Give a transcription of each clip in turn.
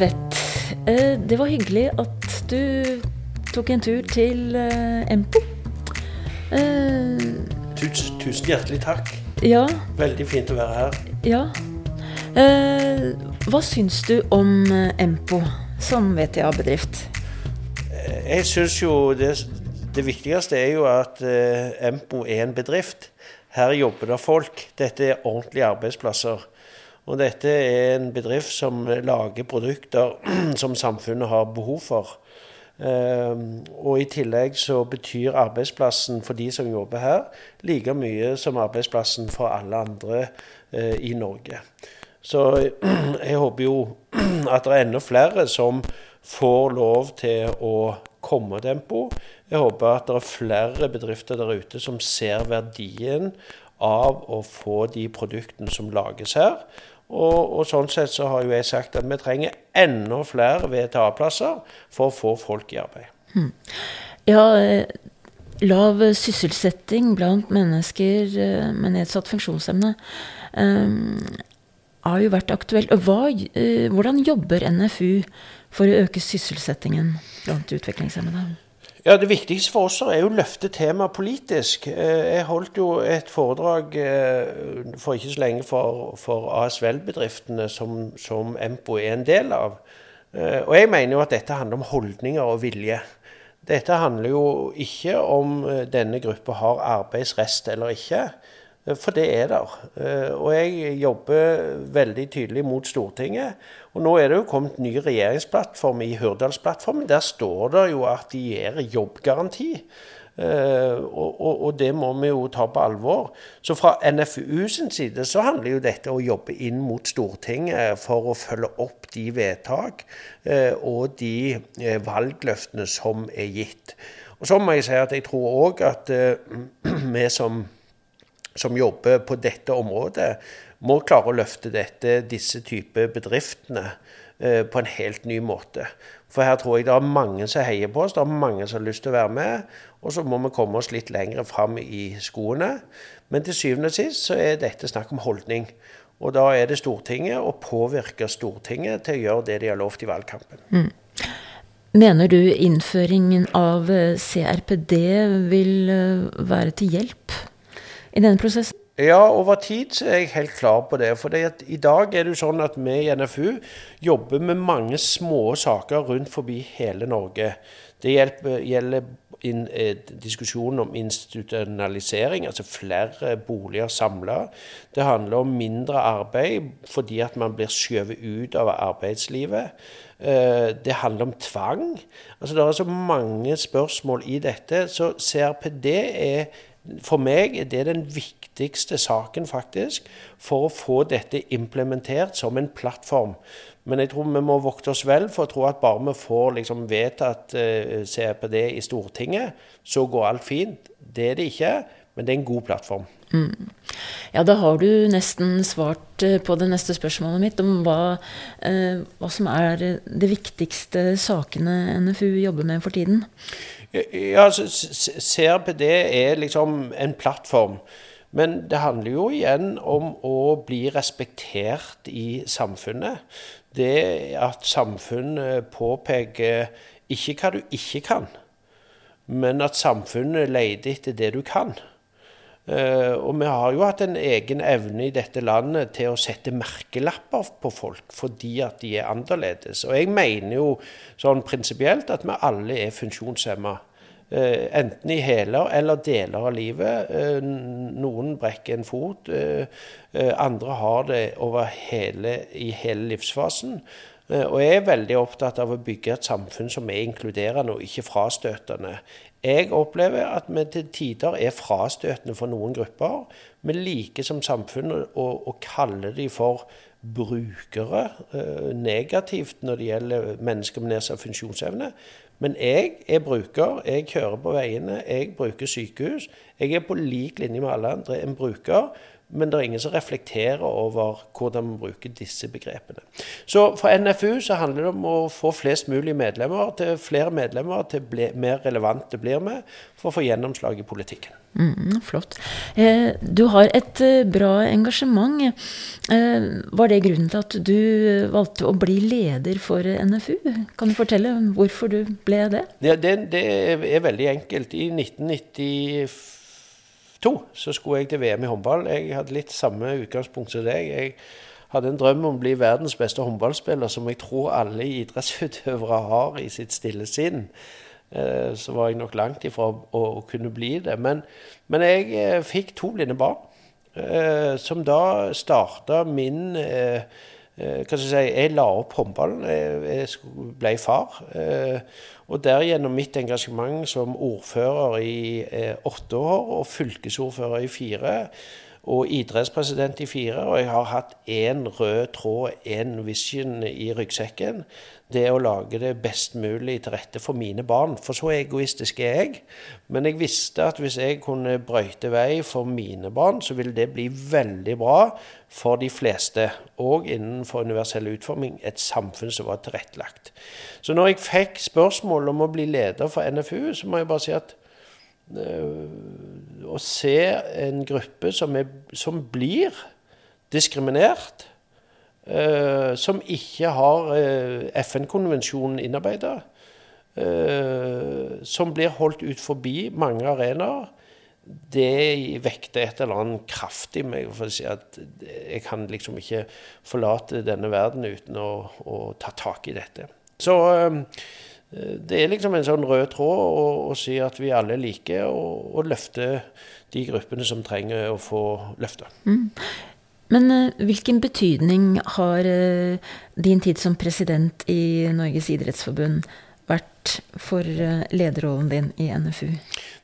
Tvedt, eh, det var hyggelig at du tok en tur til eh, Empo. Eh, Tusen, tusen hjertelig takk. ja, Veldig fint å være her. ja. Eh, hva syns du om eh, Empo som VTA-bedrift? Jeg syns jo det, det viktigste er jo at eh, Empo er en bedrift. Her jobber det folk. Dette er ordentlige arbeidsplasser. Og dette er en bedrift som lager produkter som samfunnet har behov for. Eh, og i tillegg så betyr arbeidsplassen for de som jobber her, like mye som arbeidsplassen for alle andre eh, i Norge. Så jeg håper jo at det er enda flere som får lov til å komme tempo. Empo. Jeg håper at det er flere bedrifter der ute som ser verdien av å få de produktene som lages her. Og, og sånn sett så har jo jeg sagt at vi trenger enda flere VTA-plasser for å få folk i arbeid. Ja, eh, lav sysselsetting blant mennesker eh, med nedsatt funksjonsevne eh, har jo vært aktuelt. Hva, hvordan jobber NFU for å øke sysselsettingen blant utviklingshemmede? Ja, Det viktigste for oss er jo å løfte temaet politisk. Eh, Jeg holdt jo et foredrag eh, for ikke så lenge for, for ASVL-bedriftene som, som Empo er en del av. Eh, Og jeg mener jo at dette handler om holdninger og vilje. Dette handler jo ikke om denne gruppa har arbeidsrest eller ikke. Eh, For det er der. Eh, Og jeg jobber veldig tydelig mot Stortinget. Og nå er det jo kommet ny regjeringsplattform i Hurdalsplattformen. Der står det jo at de gir jobbgaranti. Eh, og, og, og det må vi jo ta på alvor. Så fra NFU sin side så handler jo dette å jobbe inn mot Stortinget for å følge opp de vedtak og de valgløftene som er gitt. Og så må jeg si at jeg tror òg at vi som som jobber på dette området, må klare å løfte dette, disse typer bedriftene eh, på en helt ny måte. For her tror jeg det er mange som heier på oss, det er mange som har lyst til å være med. Og så må vi komme oss litt lenger fram i skoene. Men til syvende og sist så er dette snakk om holdning. Og da er det Stortinget å påvirke Stortinget til å gjøre det de har lovt i valgkampen. Mener du innføringen av eh, CRPD vil eh, være til hjelp i denne prosessen? Ja, over tid så er jeg helt klar på det. For i dag er det jo sånn at vi i NFU jobber med mange små saker rundt forbi hele Norge. Det hjelper, gjelder in, eh, diskusjonen om institusjonalisering, altså flere boliger samla. Det handler om mindre arbeid fordi at man blir skjøvet ut av arbeidslivet. Eh, det handler om tvang. Altså Det er så mange spørsmål i dette. Så CRPD er for meg er det den viktigste saken faktisk for å få dette implementert som en plattform. Men jeg tror vi må vokte oss vel for å tro at bare vi får liksom vedtatt eh, CRPD i Stortinget, så går alt fint. Det er det ikke, men det er en god plattform. Ja, da har du nesten svart eh, på det neste spørsmålet mitt om hva, eh, hva som er de viktigste sakene NFU jobber med for tiden. Ja, altså, CRPD er liksom en plattform. Men det handler jo igjen om å bli respektert i samfunnet. Det at samfunnet påpeker ikke hva du ikke kan, men at samfunnet leter etter det du kan. Eh, og vi har jo hatt en egen evne i dette landet til å sette merkelapper på folk fordi at de er annerledes. Og jeg mener jo sånn prinsipielt at vi alle er funksjonshemma. Eh, enten i hele eller deler av livet. Eh, noen brekker en fot, andre har det hele, i hele livsfasen. Og jeg er veldig opptatt av å bygge et samfunn som er inkluderende og ikke frastøtende. Jeg opplever at vi til tider er frastøtende for noen grupper. Vi liker som samfunn å, å, kalle de for brukere eh, negativt når det gjelder mennesker med nedsatt funksjonsevne. Men jeg er bruker, jeg kjører på veiene, jeg bruker sykehus. Jeg er på lik linje med alle andre en bruker. Men det er ingen som reflekterer over hvordan man bruker disse begrepene. Så for NFU så handler det om å få flest mulig medlemmer til flere medlemmer til ble, mer relevante blir vi, for å få gjennomslag i politikken. Mm, flott. Eh, du har et eh, bra engasjement. Eh, var det grunnen til at du valgte å bli leder for NFU? Kan du fortelle hvorfor du ble det? Ja, det, det er veldig enkelt. I 1994 så skulle jeg til VM i håndball. Jeg hadde litt samme utgangspunkt som deg. Jeg hadde en drøm om å bli verdens beste håndballspiller, som jeg tror alle idrettsutøvere har i sitt stille sinn. Eh, så var jeg nok langt ifra å, kunne bli det. Men, men jeg eh, fikk to blinde barn, eh, som da starta min jeg si, jeg la opp håndballen. Jeg, ble far. Og derigjennom mitt engasjement som ordfører i åtte år og fylkesordfører i fire og idrettspresident i fire, og jeg har hatt én rød tråd, én vision i ryggsekken. Det å lage det best mulig til rette for mine barn. For så egoistisk er jeg. Men jeg visste at hvis jeg kunne brøyte vei for mine barn, så ville det bli veldig bra for de fleste. Og innenfor universell utforming et samfunn som var tilrettelagt. Så når jeg fikk spørsmål om å bli leder for NFU, så må jeg bare si at å se en gruppe som, er, som blir diskriminert, eh, som ikke har eh, FN-konvensjonen innarbeida, eh, som blir holdt ut forbi mange arenaer, det vekter et eller annet kraft i meg. for å si at Jeg kan liksom ikke forlate denne verden uten å, å ta tak i dette. Så Eh, det er liksom en sånn rød tråd å, å si at vi alle er like, og, og, løfte de gruppene som trenger å få løfta. Mm. Men uh, hvilken betydning har uh, din tid som president i Norges idrettsforbund vært for uh, lederrollen din i NFU?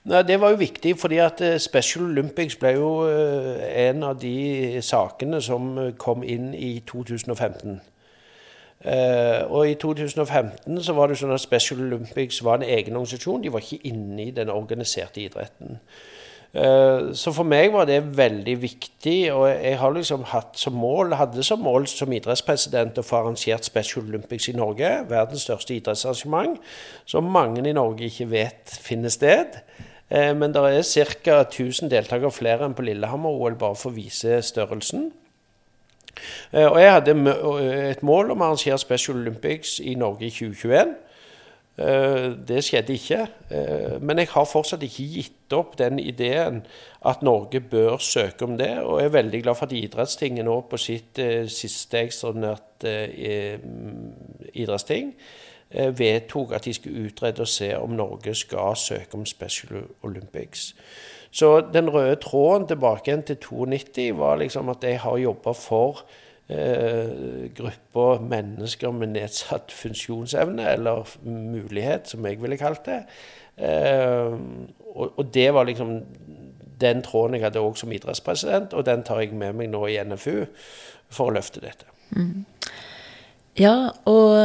Nei, Det var jo viktig, fordi at Special Olympics ble jo en av de sakene som kom inn i 2015. Uh, og i 2015 så var det sånn at Special Olympics var en egen organisasjon. De var ikke inne i den organiserte idretten. Uh, så for meg var det veldig viktig, og jeg har liksom hatt som mål, hadde som mål som idrettspresident å få arrangert Special Olympics i Norge. Verdens største idrettsarrangement, som mange i Norge ikke vet finner sted. Uh, men det er ca. 1000 deltakere flere enn på Lillehammer-OL, bare for å vise størrelsen. Eh, og jeg hadde et mål om å arrangere Special Olympics i Norge i 2021. Eh, det skjedde ikke. Eh, men jeg har fortsatt ikke gitt opp den ideen at Norge bør søke om det. Og jeg er veldig glad for at Idrettstinget nå på sitt siste ekstraordinært idrettsting vedtok at de skulle utrede og se om Norge skal søke om Special Olympics. Så den røde tråden tilbake igjen til 92 var liksom at jeg har jobba for eh, grupper mennesker med nedsatt funksjonsevne, eller mulighet, som jeg ville kalt det. Eh, og, og, det var liksom den tråden jeg hadde òg som idrettspresident, og den tar jeg med meg nå i NFU for å løfte dette. Mm. Ja, og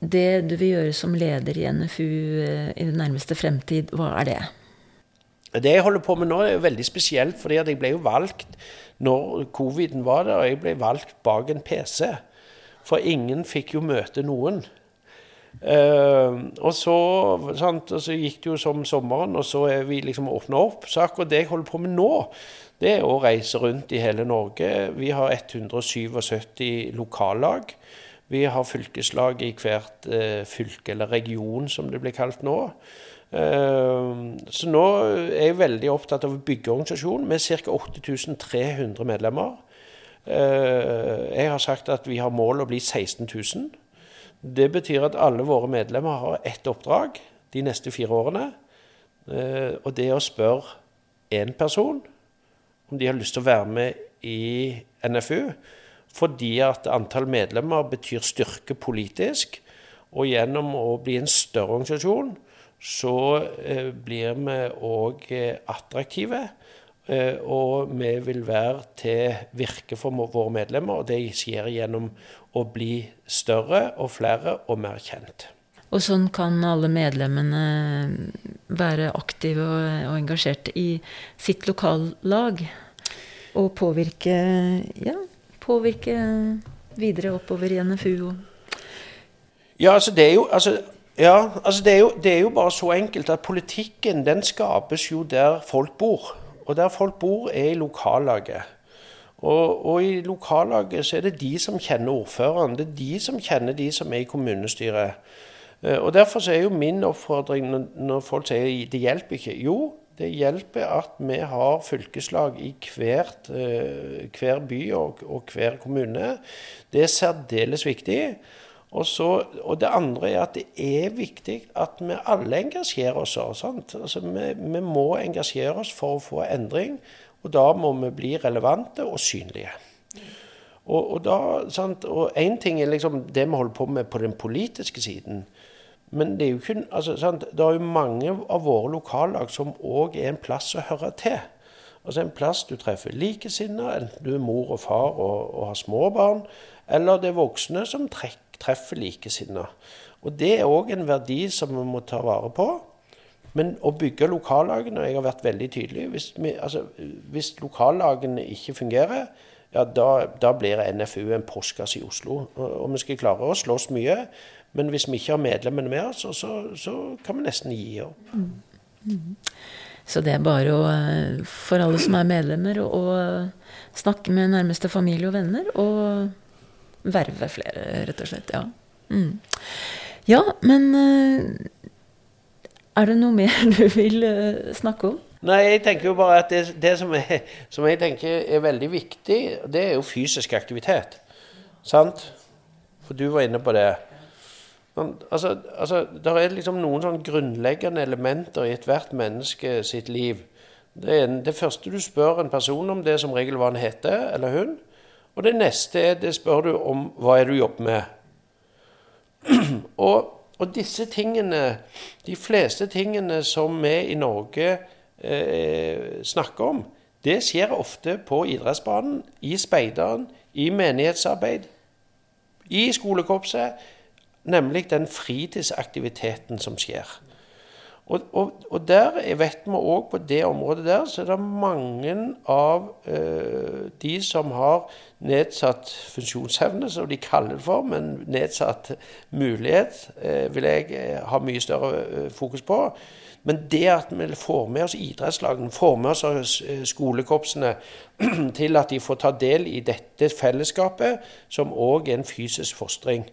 det du vil gjøre som leder i NFU eh, i den nærmeste fremtid, hva er det? Det jeg holder på med nå, er veldig spesielt, fordi jeg ble jo valgt når coviden var der, og jeg ble valgt bak en PC. For ingen fikk jo møte noen. Uh, og, så, sant, og, så, gikk det jo som sommeren, og så er vi liksom åpna opp. Så akkurat det jeg holder på med nå, det er å reise rundt i hele Norge. Vi har 177 lokallag. Vi har fylkeslag i hvert uh, fylke, eller region som det blir kalt nå. Ehm, så nå er jeg veldig opptatt av å bygge organisasjonen med ca. 8300 medlemmer. Ehm, jeg har sagt at vi har mål å bli 16 000. Det betyr at alle våre medlemmer har ett oppdrag de neste fire årene. Ehm, og det er å spørre én person om de har lyst til å være med i NFU. Fordi at antall medlemmer betyr styrke politisk. Og gjennom å bli en større organisasjon så eh, blir vi òg eh, attraktive. Eh, og vi vil være til virke for våre medlemmer, og det skjer gjennom å bli større og flere og mer kjent. Og sånn kan alle medlemmene være aktive og engasjerte i sitt lokallag? og påvirke ja, påvirke videre oppover i NFU? Ja, altså det er jo altså, ja, altså det, er jo, det er jo bare så enkelt at politikken den skapes jo der folk bor. Og der folk bor, er i lokallaget. Og, og, i lokallaget så er det de som kjenner ordføreren. Det er de som kjenner de som er i kommunestyret. Eh, og Derfor så er jo min oppfordring når, folk sier det hjelper ikke. Jo, det hjelper at vi har fylkeslag i hvert, uh, hver by og, og, hver kommune. Det er særdeles viktig. Og, så, og, det andre er at det er viktig at vi alle engasjerer oss. Altså, vi, vi, må engasjere oss for å få endring, og da må vi bli relevante og synlige. Og, og, da, og en ting er liksom det vi holder på med på den politiske siden. Men det er jo ikke, altså, det er jo mange av våre lokallag som òg er en plass å høre til. Altså En plass du treffer likesinnede, enten du er mor og far og, og har små barn, eller det er voksne som trekker treffer likesinnede. Og det er òg en verdi som vi må ta vare på. Men å bygge lokallagene, og jeg har vært veldig tydelig Hvis, vi, altså, hvis lokallagene ikke fungerer, ja, da, da, blir NFU en postkasse i Oslo. Og, og vi skal klare å slåss mye, men hvis vi ikke har medlemmene med oss, så, så, kan vi nesten gi opp. Mm. Mm. Så det er bare å, eh, for alle som er medlemmer, å snakke med nærmeste familie og venner. og verve flere, rett og slett. Ja, mm. ja men uh, er det noe mer du vil uh, snakke om? Nei, jeg tenker jo bare at det, det som, er, som, jeg tenker er veldig viktig, det er jo fysisk aktivitet. Sant? For du var inne på det. Altså, altså, Det er liksom noen sånn grunnleggende elementer i ethvert menneske sitt liv. Det, er, det første du spør en person om, det er som regel hva han heter, eller hun. Og det neste er det spør du om hva er du jobber med. og, og, disse tingene, de fleste tingene som vi i Norge eh, snakker om, det skjer ofte på idrettsbanen, i speideren, i menighetsarbeid, i skolekorpset. Nemlig den fritidsaktiviteten som skjer. Og, og, og, der vet vi òg på det området der, så er det mange av eh, de som har nedsatt funksjonsevne, som de kaller det for, men nedsatt mulighet, eh, vil jeg eh, ha mye større eh, fokus på. Men det at vi får med oss idrettslagene, får med oss eh, skolekorpsene til at de får ta del i dette fellesskapet, som òg er en fysisk fostring,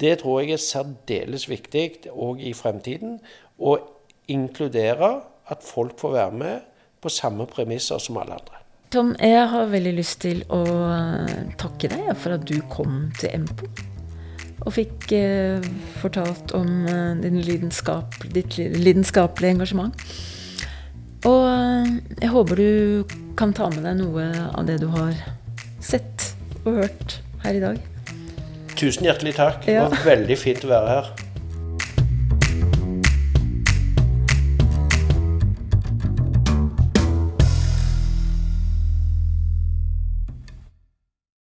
det tror jeg er særdeles viktig òg i fremtiden og inkludere at folk får være med på samme premisser som alle andre. Tom, jeg har veldig lyst til å eh, takke deg for at du kom til Empo. Og fikk eh, fortalt om eh, lidenskap, ditt lidenskapelige engasjement. Og eh, jeg håper du kan ta med deg noe av det du har sett og hørt her i dag. Tusen hjertelig takk. Det var veldig fint å være her.